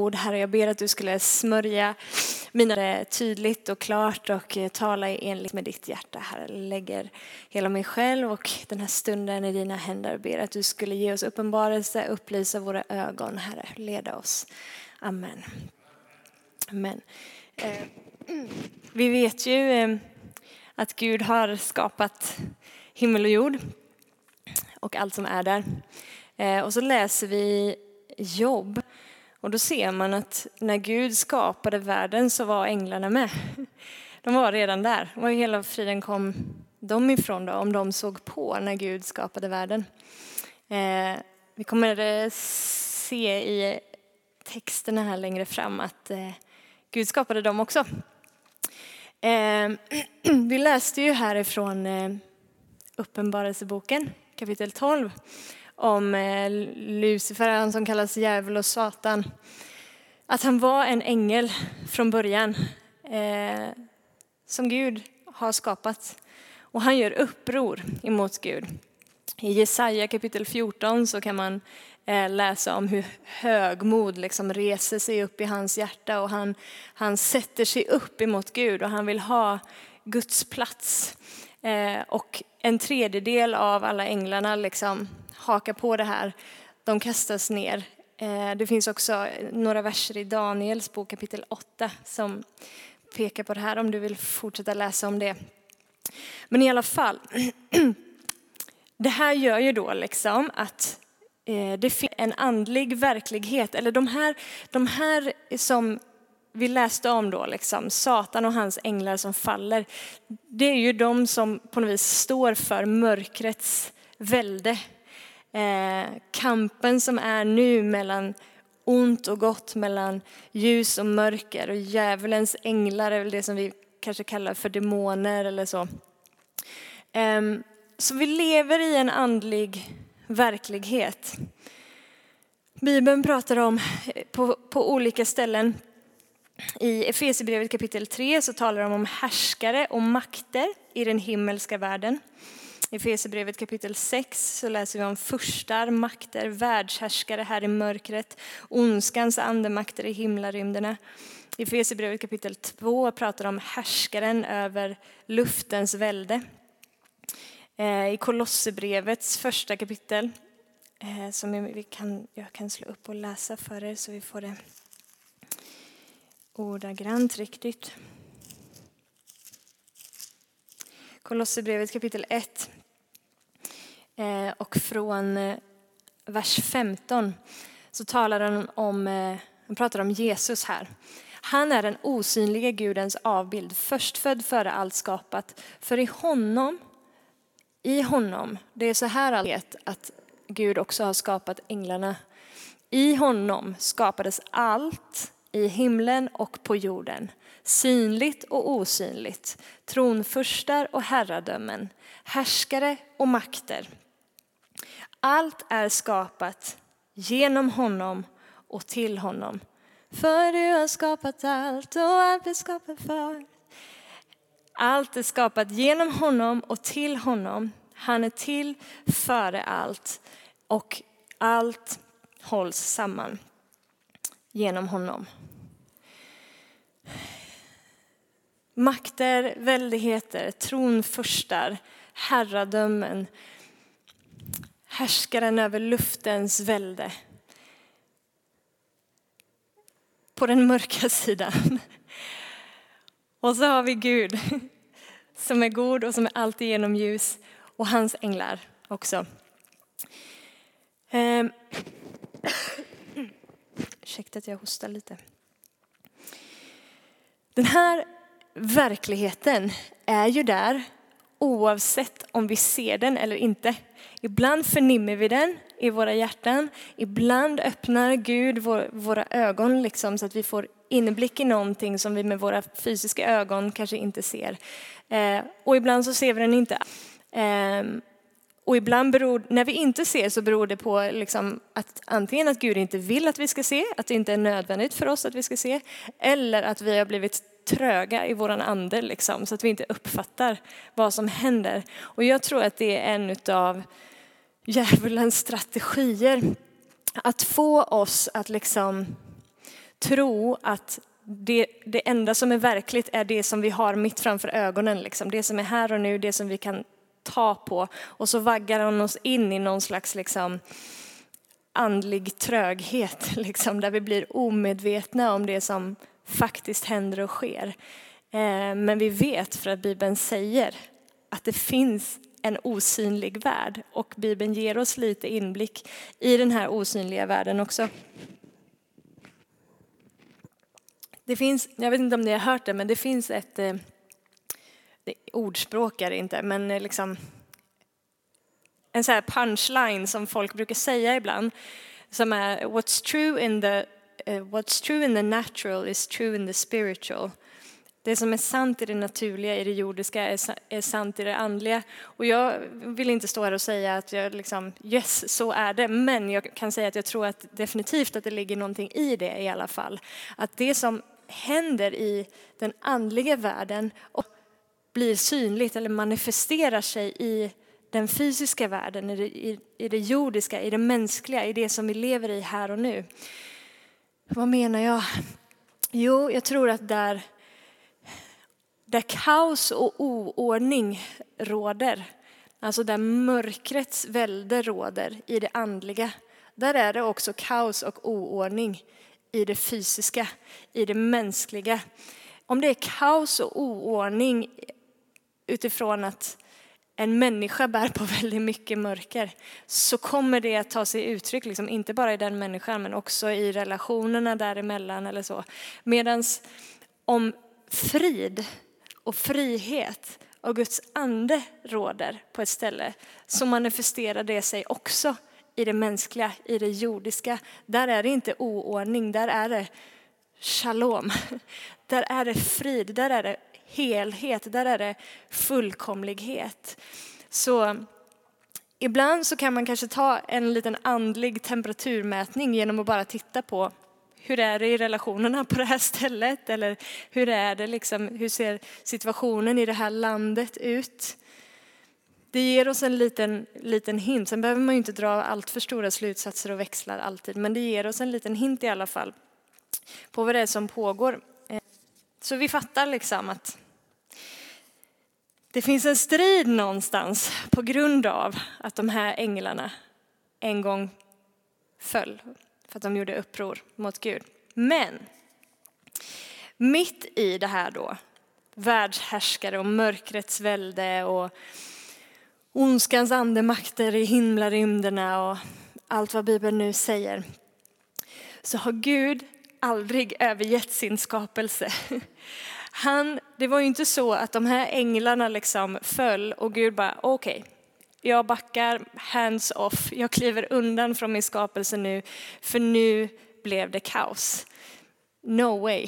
ord. Herre, jag ber att du skulle smörja mina tydligt och klart och eh, tala i enlighet med ditt hjärta. Herre, jag lägger hela mig själv och den här stunden i dina händer. Jag ber att du skulle ge oss uppenbarelse, upplysa våra ögon, Herre. Leda oss. Amen. Amen. Eh, mm. Vi vet ju eh, att Gud har skapat himmel och jord och allt som är där. Och så läser vi Jobb och då ser man att när Gud skapade världen så var änglarna med. De var redan där. Var hela friden kom de ifrån då, om de såg på när Gud skapade världen? Eh, vi kommer se i texterna här längre fram att eh, Gud skapade dem också. Eh, vi läste ju härifrån eh, Uppenbarelseboken kapitel 12 om eh, Lucifer, han som kallas djävul och Satan. Att han var en ängel från början eh, som Gud har skapat. Och han gör uppror emot Gud. I Jesaja kapitel 14 så kan man eh, läsa om hur högmod liksom reser sig upp i hans hjärta och han, han sätter sig upp emot Gud och han vill ha Guds plats. Eh, och en tredjedel av alla änglarna liksom hakar på det här, de kastas ner. Eh, det finns också några verser i Daniels bok kapitel 8 som pekar på det här om du vill fortsätta läsa om det. Men i alla fall, det här gör ju då liksom att eh, det finns en andlig verklighet, eller de här, de här som vi läste om då, liksom, Satan och hans änglar som faller, det är ju de som på något vis står för mörkrets välde eh, kampen som är nu mellan ont och gott, mellan ljus och mörker och djävulens änglar är väl det som vi kanske kallar för demoner eller så. Eh, så vi lever i en andlig verklighet. Bibeln pratar om eh, på, på olika ställen i Efesierbrevet kapitel 3 så talar de om härskare och makter i den himmelska världen. I Efesierbrevet kapitel 6 så läser vi om furstar, makter, världshärskare här i mörkret, ondskans andemakter i himlarymderna. I Efesierbrevet kapitel 2 pratar om härskaren över luftens välde. Eh, I Kolosserbrevets första kapitel, eh, som vi kan, jag kan slå upp och läsa för er så vi får det ordagrant riktigt. Kolosserbrevet kapitel 1 eh, och från eh, vers 15 så talar han om, eh, han pratar om Jesus här. Han är den osynliga Gudens avbild, förstfödd före allt skapat. För i honom, i honom, det är så här alla vet att Gud också har skapat änglarna. I honom skapades allt i himlen och på jorden, synligt och osynligt, tronfurstar och herradömen, härskare och makter. Allt är skapat genom honom och till honom. För du har skapat allt och allt är skapat för. Allt är skapat genom honom och till honom. Han är till före allt och allt hålls samman genom honom. Makter, väldigheter, tronfurstar, herradömen, härskaren över luftens välde. På den mörka sidan. Och så har vi Gud som är god och som är alltid genom ljus och hans änglar också. Ehm. Ursäkta att jag hostar lite. Den här verkligheten är ju där oavsett om vi ser den eller inte. Ibland förnimmer vi den i våra hjärtan, ibland öppnar Gud våra ögon liksom, så att vi får inblick i någonting som vi med våra fysiska ögon kanske inte ser. Eh, och ibland så ser vi den inte. Ehm, och ibland beror, när vi inte ser så beror det på liksom att antingen att Gud inte vill att vi ska se, att det inte är nödvändigt för oss att vi ska se, eller att vi har blivit tröga i våran ande liksom, så att vi inte uppfattar vad som händer. Och jag tror att det är en av djävulens strategier. Att få oss att liksom tro att det, det enda som är verkligt är det som vi har mitt framför ögonen. Liksom. Det som är här och nu, det som vi kan ta på. Och så vaggar han oss in i någon slags liksom, andlig tröghet, liksom, där vi blir omedvetna om det som faktiskt händer och sker. Eh, men vi vet, för att Bibeln säger, att det finns en osynlig värld och Bibeln ger oss lite inblick i den här osynliga världen också. Det finns, jag vet inte om ni har hört det, men det finns ett eh, det, ordspråk är det inte, men eh, liksom en så här punchline som folk brukar säga ibland som är what's true in the uh, what's true in the natural is true in the spiritual. Det som är sant i det naturliga, i det jordiska, är, är sant i det andliga. Och jag vill inte stå här och säga att jag liksom, yes, så är det. Men jag kan säga att jag tror att definitivt att det ligger någonting i det i alla fall. Att det som händer i den andliga världen och blir synligt eller manifesterar sig i den fysiska världen, i det, i, i det jordiska, i det mänskliga, i det som vi lever i här och nu. Vad menar jag? Jo, jag tror att där, där kaos och oordning råder, alltså där mörkrets välde råder i det andliga, där är det också kaos och oordning i det fysiska, i det mänskliga. Om det är kaos och oordning utifrån att en människa bär på väldigt mycket mörker så kommer det att ta sig uttryck, liksom, inte bara i den människan men också i relationerna däremellan eller så. Medan om frid och frihet och Guds ande råder på ett ställe så manifesterar det sig också i det mänskliga, i det jordiska. Där är det inte oordning, där är det shalom. Där är det frid, där är det helhet, där är det fullkomlighet. Så ibland så kan man kanske ta en liten andlig temperaturmätning genom att bara titta på hur är det i relationerna på det här stället? Eller hur är det liksom, hur ser situationen i det här landet ut? Det ger oss en liten, liten hint. Sen behöver man ju inte dra allt för stora slutsatser och växlar alltid, men det ger oss en liten hint i alla fall på vad det är som pågår. Så vi fattar liksom att det finns en strid någonstans på grund av att de här änglarna en gång föll för att de gjorde uppror mot Gud. Men mitt i det här då, världshärskare och mörkrets välde och ondskans andemakter i himlarymderna och allt vad Bibeln nu säger, så har Gud aldrig övergett sin skapelse. Han, det var ju inte så att de här änglarna liksom föll och Gud bara okej, okay, jag backar, hands off, jag kliver undan från min skapelse nu för nu blev det kaos. No way.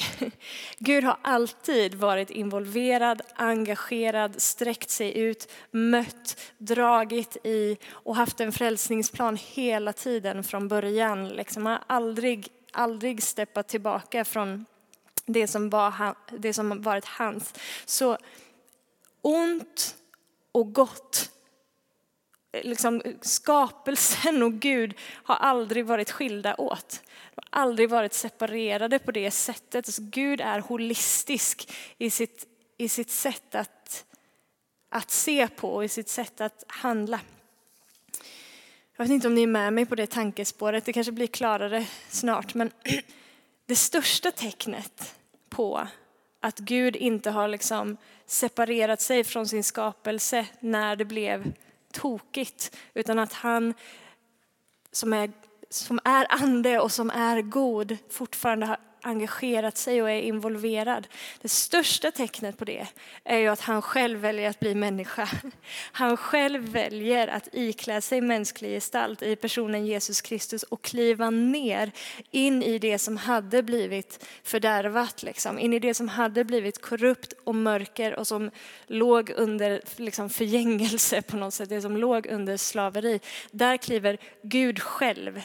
Gud har alltid varit involverad, engagerad, sträckt sig ut, mött, dragit i och haft en frälsningsplan hela tiden från början. Liksom har aldrig, aldrig steppat tillbaka från det som, var, det som varit hans. Så ont och gott liksom, skapelsen och Gud har aldrig varit skilda åt. De har aldrig varit separerade på det sättet. Så Gud är holistisk i sitt, i sitt sätt att, att se på och i sitt sätt att handla. Jag vet inte om ni är med mig på det tankespåret, det kanske blir klarare snart. Men det största tecknet på att Gud inte har liksom separerat sig från sin skapelse när det blev tokigt, utan att han som är, som är ande och som är god fortfarande har engagerat sig och är involverad. Det största tecknet på det är ju att han själv väljer att bli människa. Han själv väljer att iklä sig mänsklig gestalt i personen Jesus Kristus och kliva ner in i det som hade blivit fördärvat, liksom. in i det som hade blivit korrupt och mörker och som låg under liksom, förgängelse på något sätt, det som låg under slaveri. Där kliver Gud själv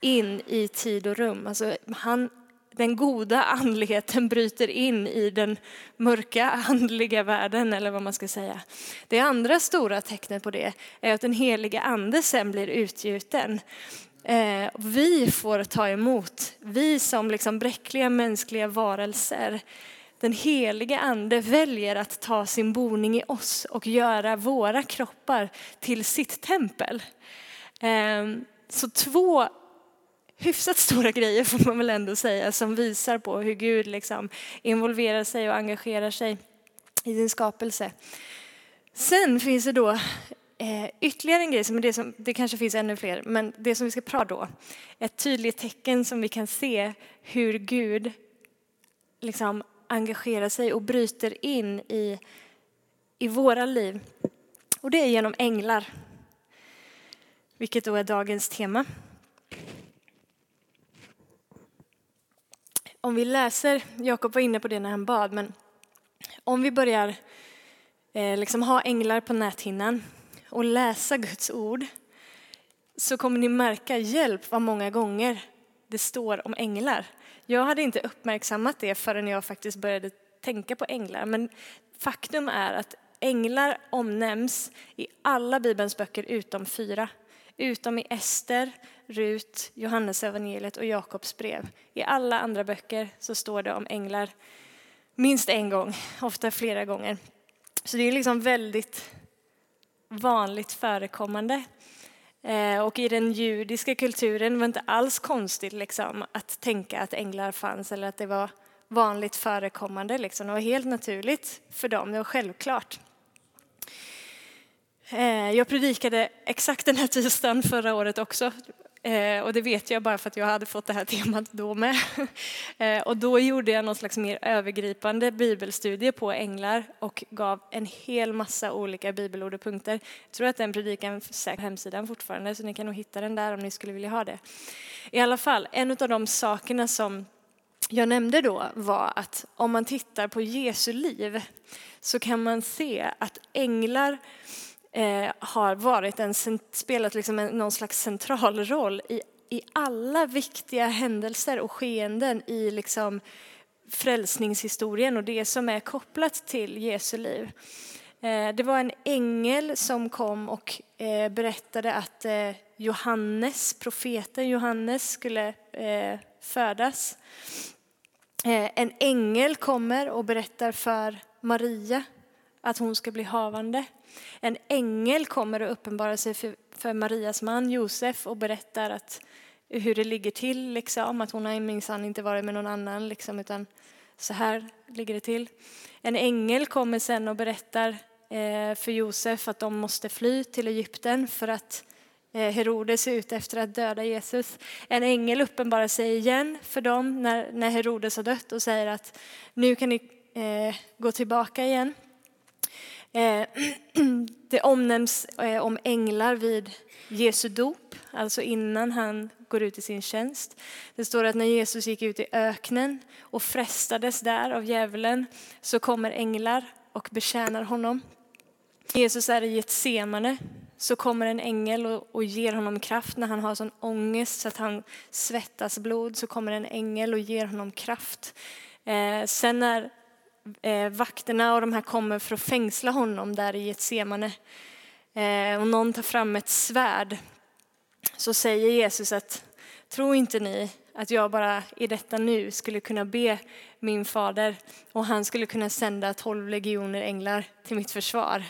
in i tid och rum. Alltså, han den goda andligheten bryter in i den mörka andliga världen eller vad man ska säga. Det andra stora tecknet på det är att den heliga ande sen blir utgjuten. Eh, vi får ta emot, vi som liksom bräckliga mänskliga varelser. Den heliga ande väljer att ta sin boning i oss och göra våra kroppar till sitt tempel. Eh, så två hyfsat stora grejer får man väl ändå säga som visar på hur Gud liksom involverar sig och engagerar sig i sin skapelse. Sen finns det då eh, ytterligare en grej, som det, som, det kanske finns ännu fler, men det som vi ska prata då, ett tydligt tecken som vi kan se hur Gud liksom engagerar sig och bryter in i, i våra liv. Och det är genom änglar, vilket då är dagens tema. Om vi läser, Jakob var inne på det när han bad, men om vi börjar eh, liksom ha änglar på näthinnan och läsa Guds ord så kommer ni märka hjälp vad många gånger det står om änglar. Jag hade inte uppmärksammat det förrän jag faktiskt började tänka på änglar. Men faktum är att änglar omnämns i alla Bibelns böcker utom fyra. Utom i Ester, Rut, Johannes evangeliet och Jakobs brev. I alla andra böcker så står det om änglar minst en gång, ofta flera gånger. Så det är liksom väldigt vanligt förekommande. Eh, och i den judiska kulturen var det inte alls konstigt liksom, att tänka att änglar fanns eller att det var vanligt förekommande. Liksom. Det var helt naturligt för dem, det var självklart. Eh, jag predikade exakt den här tisdagen förra året också Eh, och det vet jag bara för att jag hade fått det här temat då med. Eh, och då gjorde jag någon slags mer övergripande bibelstudie på änglar och gav en hel massa olika bibelord och punkter. Jag tror att den predikan finns på hemsidan fortfarande, så ni kan nog hitta den där om ni skulle vilja ha det. I alla fall, en av de sakerna som jag nämnde då var att om man tittar på Jesu liv så kan man se att änglar eh, har varit en, spelat liksom en, någon slags central roll i, i alla viktiga händelser och skeenden i liksom frälsningshistorien och det som är kopplat till Jesu liv. Eh, det var en ängel som kom och eh, berättade att eh, Johannes, profeten Johannes, skulle födas. En ängel kommer och berättar för Maria att hon ska bli havande. En ängel kommer och uppenbarar sig för, för Marias man Josef och berättar att, hur det ligger till, liksom, att hon har minsann inte varit med någon annan, liksom, utan så här ligger det till. En ängel kommer sen och berättar eh, för Josef att de måste fly till Egypten för att eh, Herodes är ute efter att döda Jesus. En ängel uppenbarar sig igen för dem när, när Herodes har dött och säger att nu kan ni eh, gå tillbaka igen. Eh, det omnämns eh, om änglar vid Jesu dop, alltså innan han går ut i sin tjänst. Det står att när Jesus gick ut i öknen och frestades där av djävulen så kommer änglar och betjänar honom. Jesus är i Getsemane så kommer en ängel och, ger honom kraft när han har sån ångest så att han svettas blod så kommer en ängel och ger honom kraft. Eh, sen när eh, vakterna och de här kommer för att fängsla honom där i Getsemane. Eh, och någon tar fram ett svärd. Så säger Jesus att tro inte ni att jag bara i detta nu skulle kunna be min fader och han skulle kunna sända tolv legioner änglar till mitt försvar.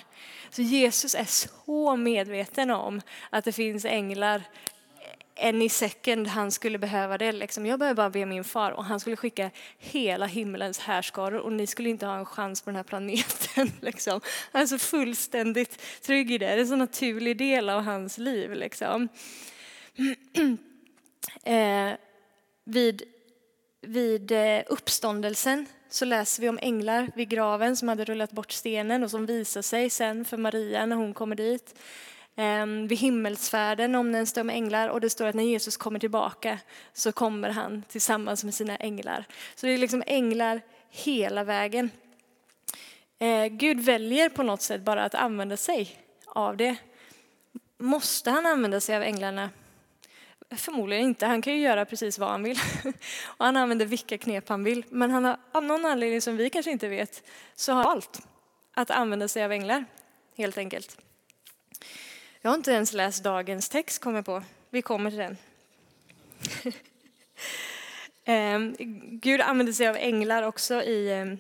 Så Jesus är så medveten om att det finns änglar any second han skulle behöva det. Liksom. Jag behöver bara be min far och han skulle skicka hela himlens härskaror och ni skulle inte ha en chans på den här planeten. Liksom. Han är så fullständigt trygg i det. Det är en så naturlig del av hans liv. Liksom. eh, vid, vid eh, uppståndelsen så läser vi om änglar vid graven som hade rullat bort stenen och som visar sig sen för Maria när hon kommer dit. Ehm, vid himmelsfärden omnämns det om änglar och det står att när Jesus kommer tillbaka så kommer han tillsammans med sina änglar. Så det är liksom änglar hela vägen. Ehm, Gud väljer på något sätt bara att använda sig av det. Måste han använda sig av änglarna? Förmodligen inte. Han kan ju göra precis vad han vill. Och han använder vilka knep han vill. Men han har av någon anledning som vi kanske inte vet så har han valt att använda sig av änglar helt enkelt. Jag har inte ens läst dagens text, kommer på. Vi kommer till den. Ehm, Gud använder sig av änglar också i ehm,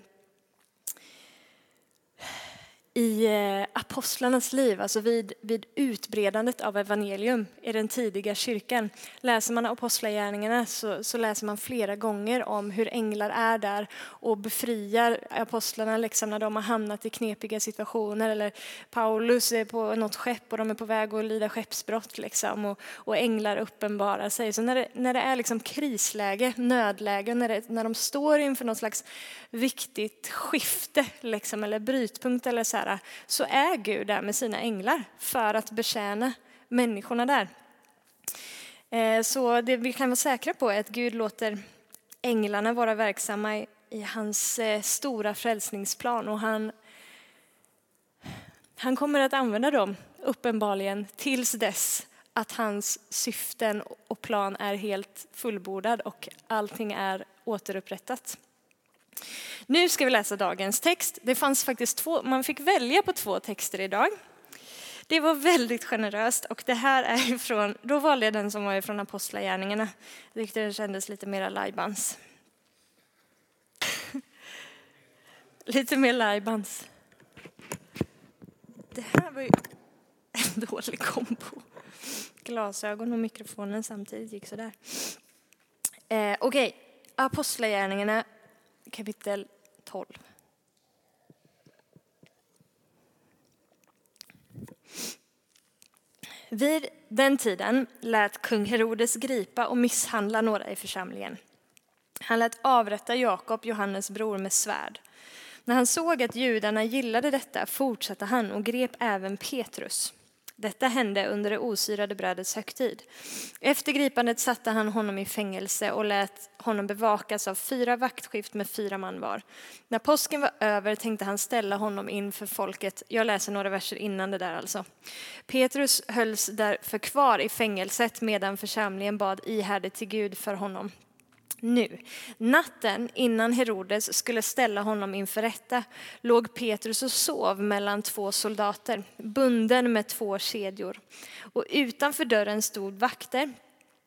i eh, apostlarnas liv, alltså vid, vid utbredandet av evangelium i den tidiga kyrkan. Läser man apostlagärningarna så, så läser man flera gånger om hur änglar är där och befriar apostlarna liksom när de har hamnat i knepiga situationer. Eller Paulus är på något skepp och de är på väg att lida skeppsbrott liksom, och, och änglar uppenbarar sig. Så när det, när det är liksom krisläge, nödläge, när, det, när de står inför något slags viktigt skifte liksom, eller brytpunkt eller så, här, så är Gud där med sina änglar för att betjäna människorna där. Eh, så det vi kan vara säkra på är att Gud låter änglarna vara verksamma i, i hans eh, stora frälsningsplan och han, han kommer att använda dem uppenbarligen tills dess att hans syften och plan är helt fullbordad och allting är återupprättat. Nu ska vi läsa dagens text. Det fanns faktiskt två, man fick välja på två texter idag. Det var väldigt generöst och det här är ifrån, då valde jag den som var ifrån Apostlagärningarna. Jag tyckte den kändes lite mer lajbans. lite mer lajbans. Det här var ju en dålig kombo. Glasögon och mikrofonen samtidigt gick sådär. Eh, Okej, okay. Apostlagärningarna kapitel 12. Vid den tiden lät kung Herodes gripa och misshandla några i församlingen. Han lät avrätta Jakob, Johannes bror, med svärd. När han såg att judarna gillade detta fortsatte han och grep även Petrus. Detta hände under det osyrade brödets högtid. Efter gripandet satte han honom i fängelse och lät honom bevakas av fyra vaktskift med fyra man var. När påsken var över tänkte han ställa honom inför folket. Jag läser några verser innan det där alltså. Petrus hölls därför kvar i fängelset medan församlingen bad ihärdigt till Gud för honom nu. Natten innan Herodes skulle ställa honom inför rätta låg Petrus och sov mellan två soldater, bunden med två kedjor. Och utanför dörren stod vakter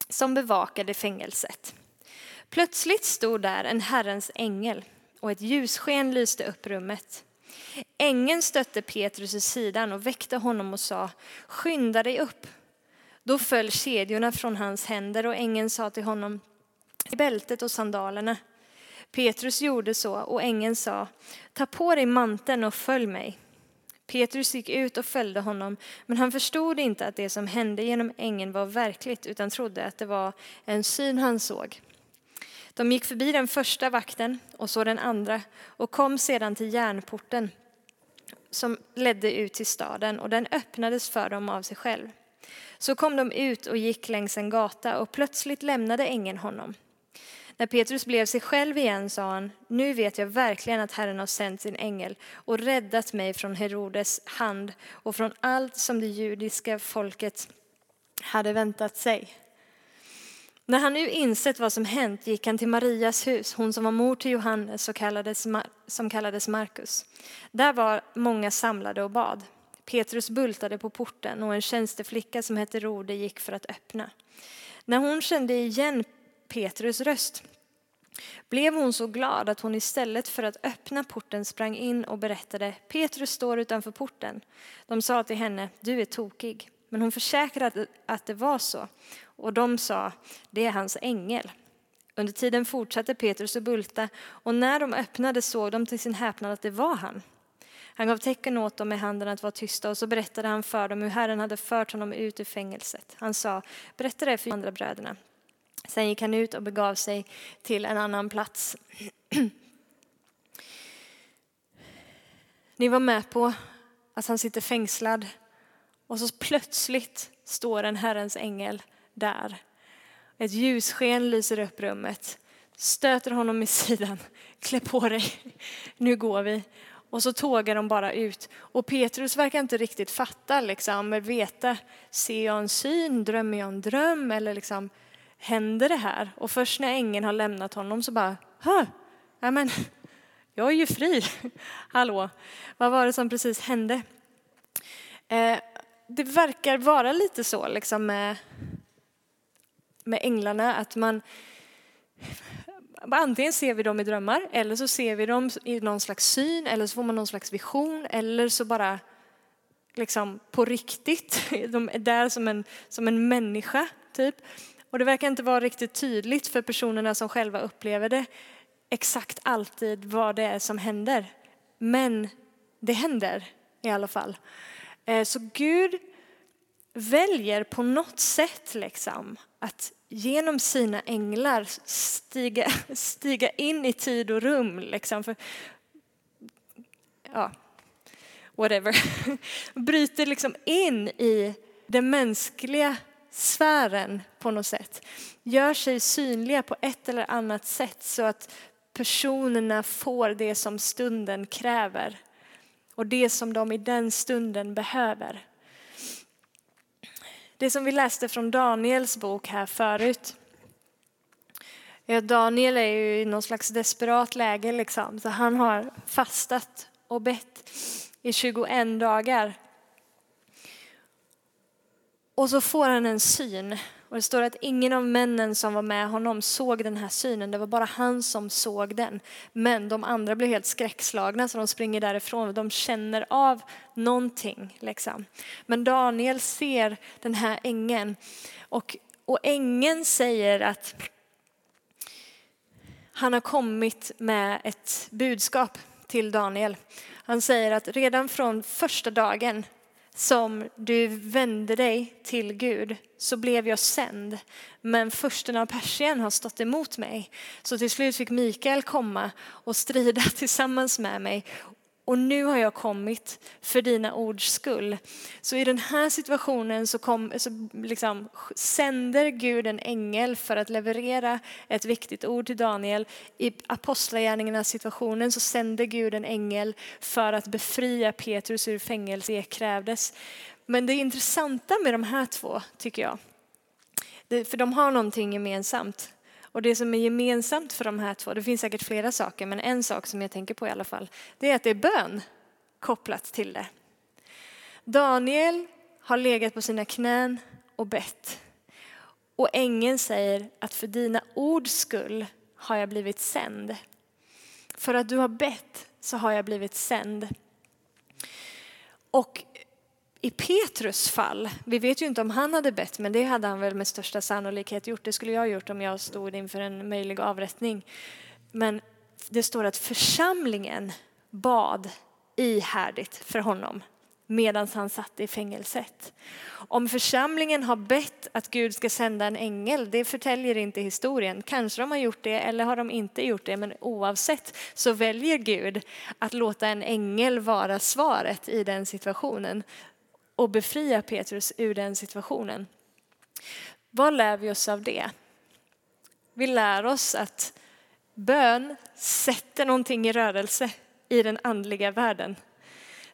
som bevakade fängelset. Plötsligt stod där en Herrens ängel och ett ljussken lyste upp rummet. Ängeln stötte Petrus i sidan och väckte honom och sa, skynda dig upp. Då föll kedjorna från hans händer och ängeln sa till honom, bältet och sandalerna. Petrus gjorde så och ängeln sa, ta på dig manteln och följ mig. Petrus gick ut och följde honom, men han förstod inte att det som hände genom ängeln var verkligt utan trodde att det var en syn han såg. De gick förbi den första vakten och så den andra och kom sedan till järnporten som ledde ut till staden och den öppnades för dem av sig själv. Så kom de ut och gick längs en gata och plötsligt lämnade ängeln honom. När Petrus blev sig själv igen sa han, nu vet jag verkligen att Herren har sänt sin ängel och räddat mig från Herodes hand och från allt som det judiska folket hade väntat sig. När han nu insett vad som hänt gick han till Marias hus, hon som var mor till Johannes och kallades, som kallades Markus. Där var många samlade och bad. Petrus bultade på porten och en tjänsteflicka som hette Rode gick för att öppna. När hon kände igen Petrus röst blev hon så glad att hon istället för att öppna porten sprang in och berättade Petrus står utanför porten. De sa till henne, du är tokig. Men hon försäkrade att det var så. Och de sa, det är hans ängel. Under tiden fortsatte Petrus att bulta och när de öppnade såg de till sin häpnad att det var han. Han gav tecken åt dem med handen att vara tysta och så berättade han för dem hur Herren hade fört honom ut ur fängelset. Han sa, berätta det för de andra bröderna. Sen gick han ut och begav sig till en annan plats. Ni var med på att han sitter fängslad och så plötsligt står en Herrens ängel där. Ett ljussken lyser upp rummet, stöter honom i sidan. Klä på dig, nu går vi. Och så tågar de bara ut. Och Petrus verkar inte riktigt fatta, liksom, veta, ser jag en syn, drömmer jag en dröm eller liksom, händer det här? Och först när ängeln har lämnat honom så bara, ja, men, jag är ju fri. Hallå, vad var det som precis hände? Eh, det verkar vara lite så liksom med, med änglarna att man Antingen ser vi dem i drömmar eller så ser vi dem i någon slags syn eller så får man någon slags vision eller så bara liksom på riktigt. De är där som en, som en människa typ. Och det verkar inte vara riktigt tydligt för personerna som själva upplever det exakt alltid vad det är som händer. Men det händer i alla fall. Eh, så Gud väljer på något sätt liksom att genom sina änglar stiga, stiga in i tid och rum. Liksom. För, ja, whatever. Bryter liksom in i det mänskliga sfären på något sätt. Gör sig synliga på ett eller annat sätt så att personerna får det som stunden kräver och det som de i den stunden behöver. Det som vi läste från Daniels bok här förut. Ja, Daniel är ju i någon slags desperat läge liksom, så han har fastat och bett i 21 dagar. Och så får han en syn. Och det står att ingen av männen som var med honom såg den här synen. Det var bara han som såg den. Men de andra blev helt skräckslagna så de springer därifrån. De känner av någonting. Liksom. Men Daniel ser den här ängeln. Och, och ängeln säger att han har kommit med ett budskap till Daniel. Han säger att redan från första dagen som du vände dig till Gud så blev jag sänd. Men fursten av Persien har stått emot mig. Så till slut fick Mikael komma och strida tillsammans med mig och nu har jag kommit för dina ords skull. Så i den här situationen så, kom, så liksom sänder Gud en ängel för att leverera ett viktigt ord till Daniel. I apostlagärningarnas situationen så sände Gud en ängel för att befria Petrus ur fängelse det krävdes. Men det intressanta med de här två tycker jag, för de har någonting gemensamt. Och det som är gemensamt för de här två, det finns säkert flera saker, men en sak som jag tänker på i alla fall, det är att det är bön kopplat till det. Daniel har legat på sina knän och bett. Och ängeln säger att för dina ords skull har jag blivit sänd. För att du har bett så har jag blivit sänd. Och i Petrus fall, vi vet ju inte om han hade bett, men det hade han väl med största sannolikhet gjort. Det skulle jag ha gjort om jag stod inför en möjlig avrättning. Men det står att församlingen bad ihärdigt för honom medan han satt i fängelset. Om församlingen har bett att Gud ska sända en ängel, det förtäljer inte historien. Kanske de har gjort det eller har de inte gjort det, men oavsett så väljer Gud att låta en ängel vara svaret i den situationen och befria Petrus ur den situationen. Vad lär vi oss av det? Vi lär oss att bön sätter någonting i rörelse i den andliga världen.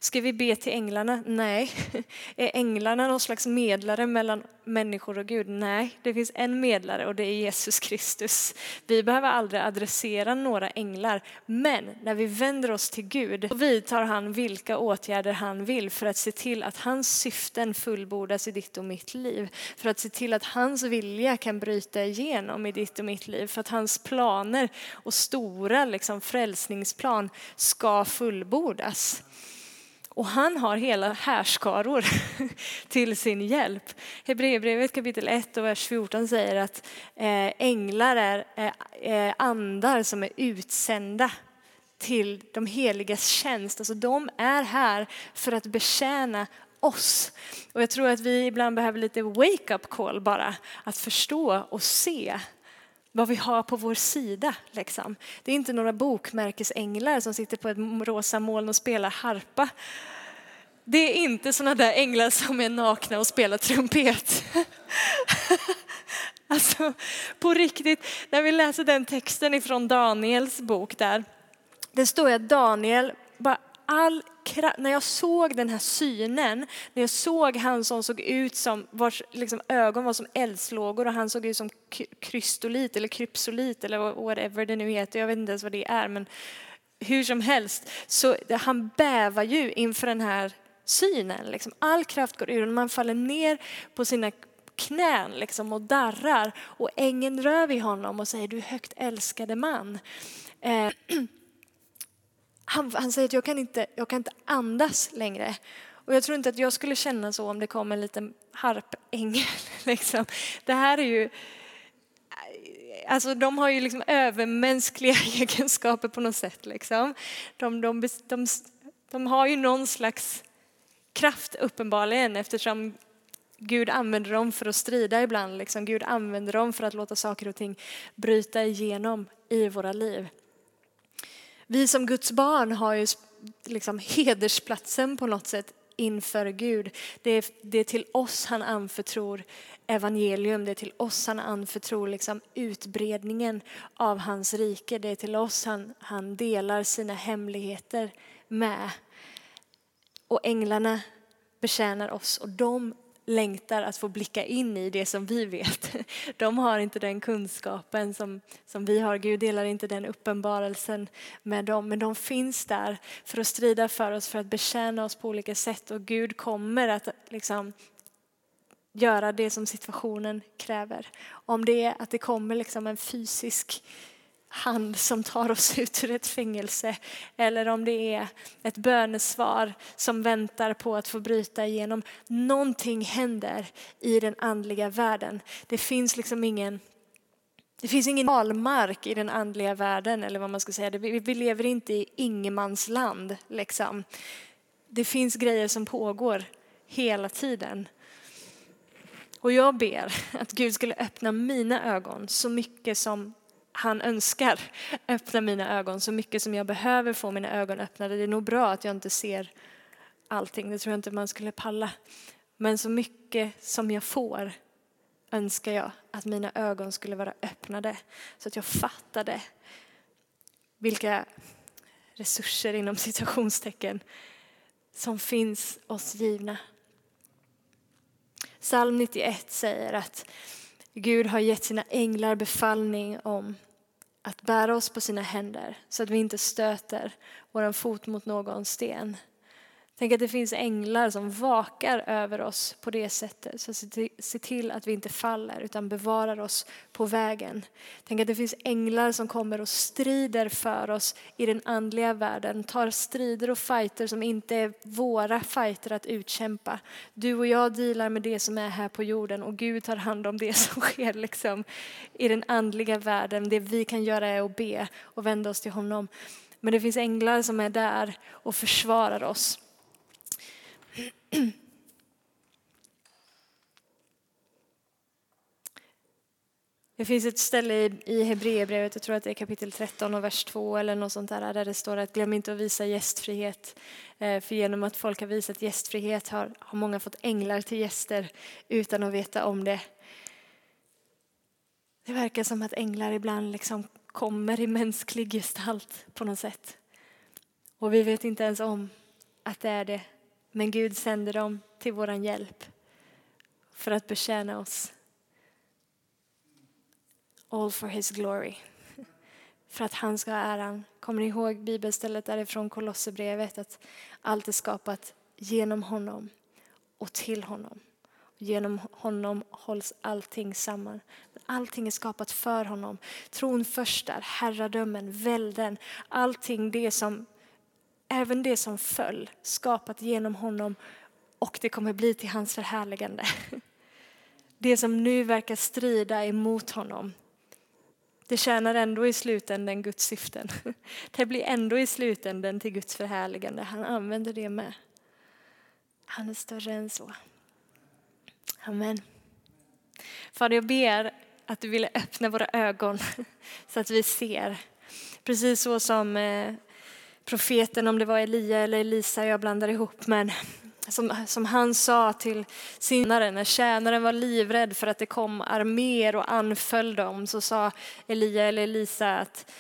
Ska vi be till änglarna? Nej. Är änglarna någon slags medlare mellan människor och Gud? Nej, det finns en medlare och det är Jesus Kristus. Vi behöver aldrig adressera några änglar, men när vi vänder oss till Gud så vidtar han vilka åtgärder han vill för att se till att hans syften fullbordas i ditt och mitt liv. För att se till att hans vilja kan bryta igenom i ditt och mitt liv. För att hans planer och stora liksom, frälsningsplan ska fullbordas. Och han har hela härskaror till sin hjälp. Hebreerbrevet kapitel 1 och vers 14 säger att eh, änglar är eh, eh, andar som är utsända till de heligas tjänst. Alltså de är här för att betjäna oss. Och jag tror att vi ibland behöver lite wake-up call bara, att förstå och se vad vi har på vår sida. Liksom. Det är inte några bokmärkesänglar som sitter på ett rosa moln och spelar harpa. Det är inte sådana där änglar som är nakna och spelar trumpet. Alltså på riktigt, när vi läser den texten ifrån Daniels bok där. Det står att Daniel bara all när jag såg den här synen, när jag såg han som såg ut som, vars liksom ögon var som eldslågor och han såg ut som krystolit eller krypsolit eller whatever det nu heter, jag vet inte ens vad det är, men hur som helst, så han bävar ju inför den här synen. Liksom. All kraft går ur och man faller ner på sina knän liksom och darrar och ängeln rör vid honom och säger du högt älskade man. Eh, han, han, säger att jag kan, inte, jag kan inte andas längre. Och jag tror inte att jag skulle känna så om det kom en liten harpängel. Liksom. Det här är ju alltså de har ju liksom övermänskliga egenskaper på något sätt. Liksom. De, de, de, de har ju någon slags kraft uppenbarligen eftersom Gud använder dem för att strida ibland. Liksom. Gud använder dem för att låta saker och ting bryta igenom i våra liv. Vi som Guds barn har ju liksom hedersplatsen på något sätt inför Gud. Det är, det är till oss han anförtror evangelium, det är till oss han anförtror liksom utbredningen av hans rike. Det är till oss han, han delar sina hemligheter med. Och änglarna betjänar oss och de längtar att få blicka in i det som vi vet. De har inte den kunskapen som, som vi har. Gud delar inte den uppenbarelsen med dem. Men de finns där för att strida för oss, för att betjäna oss på olika sätt. Och Gud kommer att liksom göra det som situationen kräver. Om det är att det kommer liksom en fysisk hand som tar oss ut ur ett fängelse eller om det är ett bönesvar som väntar på att få bryta igenom. Någonting händer i den andliga världen. Det finns liksom ingen det finns ingen valmark i den andliga världen eller vad man ska säga. Vi lever inte i ingenmansland liksom. Det finns grejer som pågår hela tiden. Och jag ber att Gud skulle öppna mina ögon så mycket som han önskar öppna mina ögon så mycket som jag behöver få mina ögon öppnade. Det är nog bra att jag inte ser allting, det tror jag inte man skulle palla. Men så mycket som jag får önskar jag att mina ögon skulle vara öppnade så att jag fattade vilka resurser inom citationstecken som finns oss givna. Psalm 91 säger att Gud har gett sina änglar befallning om att bära oss på sina händer så att vi inte stöter vår fot mot någon sten. Tänk att det finns änglar som vakar över oss på det sättet. Så se till att vi inte faller utan bevarar oss på vägen. Tänk att det finns änglar som kommer och strider för oss i den andliga världen. Tar strider och fighter som inte är våra fighter att utkämpa. Du och jag dealar med det som är här på jorden och Gud tar hand om det som sker liksom i den andliga världen. Det vi kan göra är att be och vända oss till honom. Men det finns änglar som är där och försvarar oss. Det finns ett ställe i Hebreerbrevet, jag tror att det är kapitel 13 och vers 2 eller något sånt där, där det står att glöm inte att visa gästfrihet. Eh, för genom att folk har visat gästfrihet har, har många fått änglar till gäster utan att veta om det. Det verkar som att änglar ibland liksom kommer i mänsklig gestalt på något sätt. Och vi vet inte ens om att det är det. Men Gud sänder dem till vår hjälp för att betjäna oss. All for his glory. För att han ska ha äran. Kommer ni ihåg bibelstället därifrån Kolosserbrevet att allt är skapat genom honom och till honom. Genom honom hålls allting samman. Allting är skapat för honom. Tron förstar, herradömen, välden, allting det som även det som föll, skapat genom honom och det kommer bli till hans förhärligande. Det som nu verkar strida emot honom, det tjänar ändå i slutänden Guds syften. Det blir ändå i slutänden till Guds förhärligande. Han använder det med. Han är större än så. Amen. Fader, jag ber att du ville öppna våra ögon så att vi ser. Precis så som eh, profeten, om det var Elia eller Elisa, jag blandar ihop, men som, som han sa till sinnaren när tjänaren var livrädd för att det kom arméer och anföll dem, så sa Elia eller Elisa att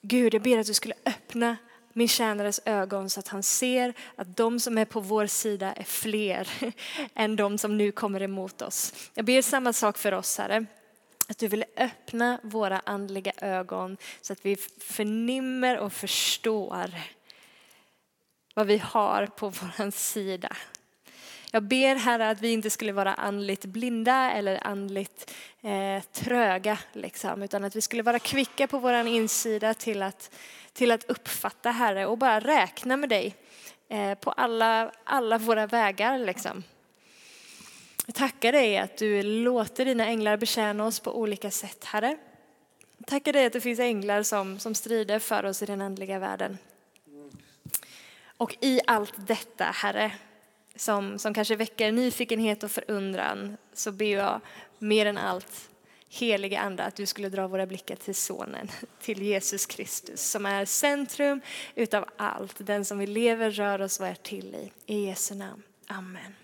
Gud, jag ber att du skulle öppna min tjänares ögon så att han ser att de som är på vår sida är fler än de som nu kommer emot oss. Jag ber samma sak för oss, Herre. Att du vill öppna våra andliga ögon så att vi förnimmer och förstår vad vi har på vår sida. Jag ber Herre att vi inte skulle vara andligt blinda eller andligt eh, tröga, liksom, utan att vi skulle vara kvicka på vår insida till att, till att uppfatta Herre och bara räkna med dig eh, på alla, alla våra vägar. Liksom. Jag tackar dig att du låter dina änglar betjäna oss på olika sätt, Herre. Jag tackar dig att det finns änglar som, som strider för oss i den andliga världen. Och i allt detta, Herre, som, som kanske väcker nyfikenhet och förundran, så ber jag mer än allt, heliga Ande, att du skulle dra våra blickar till Sonen, till Jesus Kristus, som är centrum utav allt, den som vi lever, rör oss och är till i. I Jesu namn. Amen.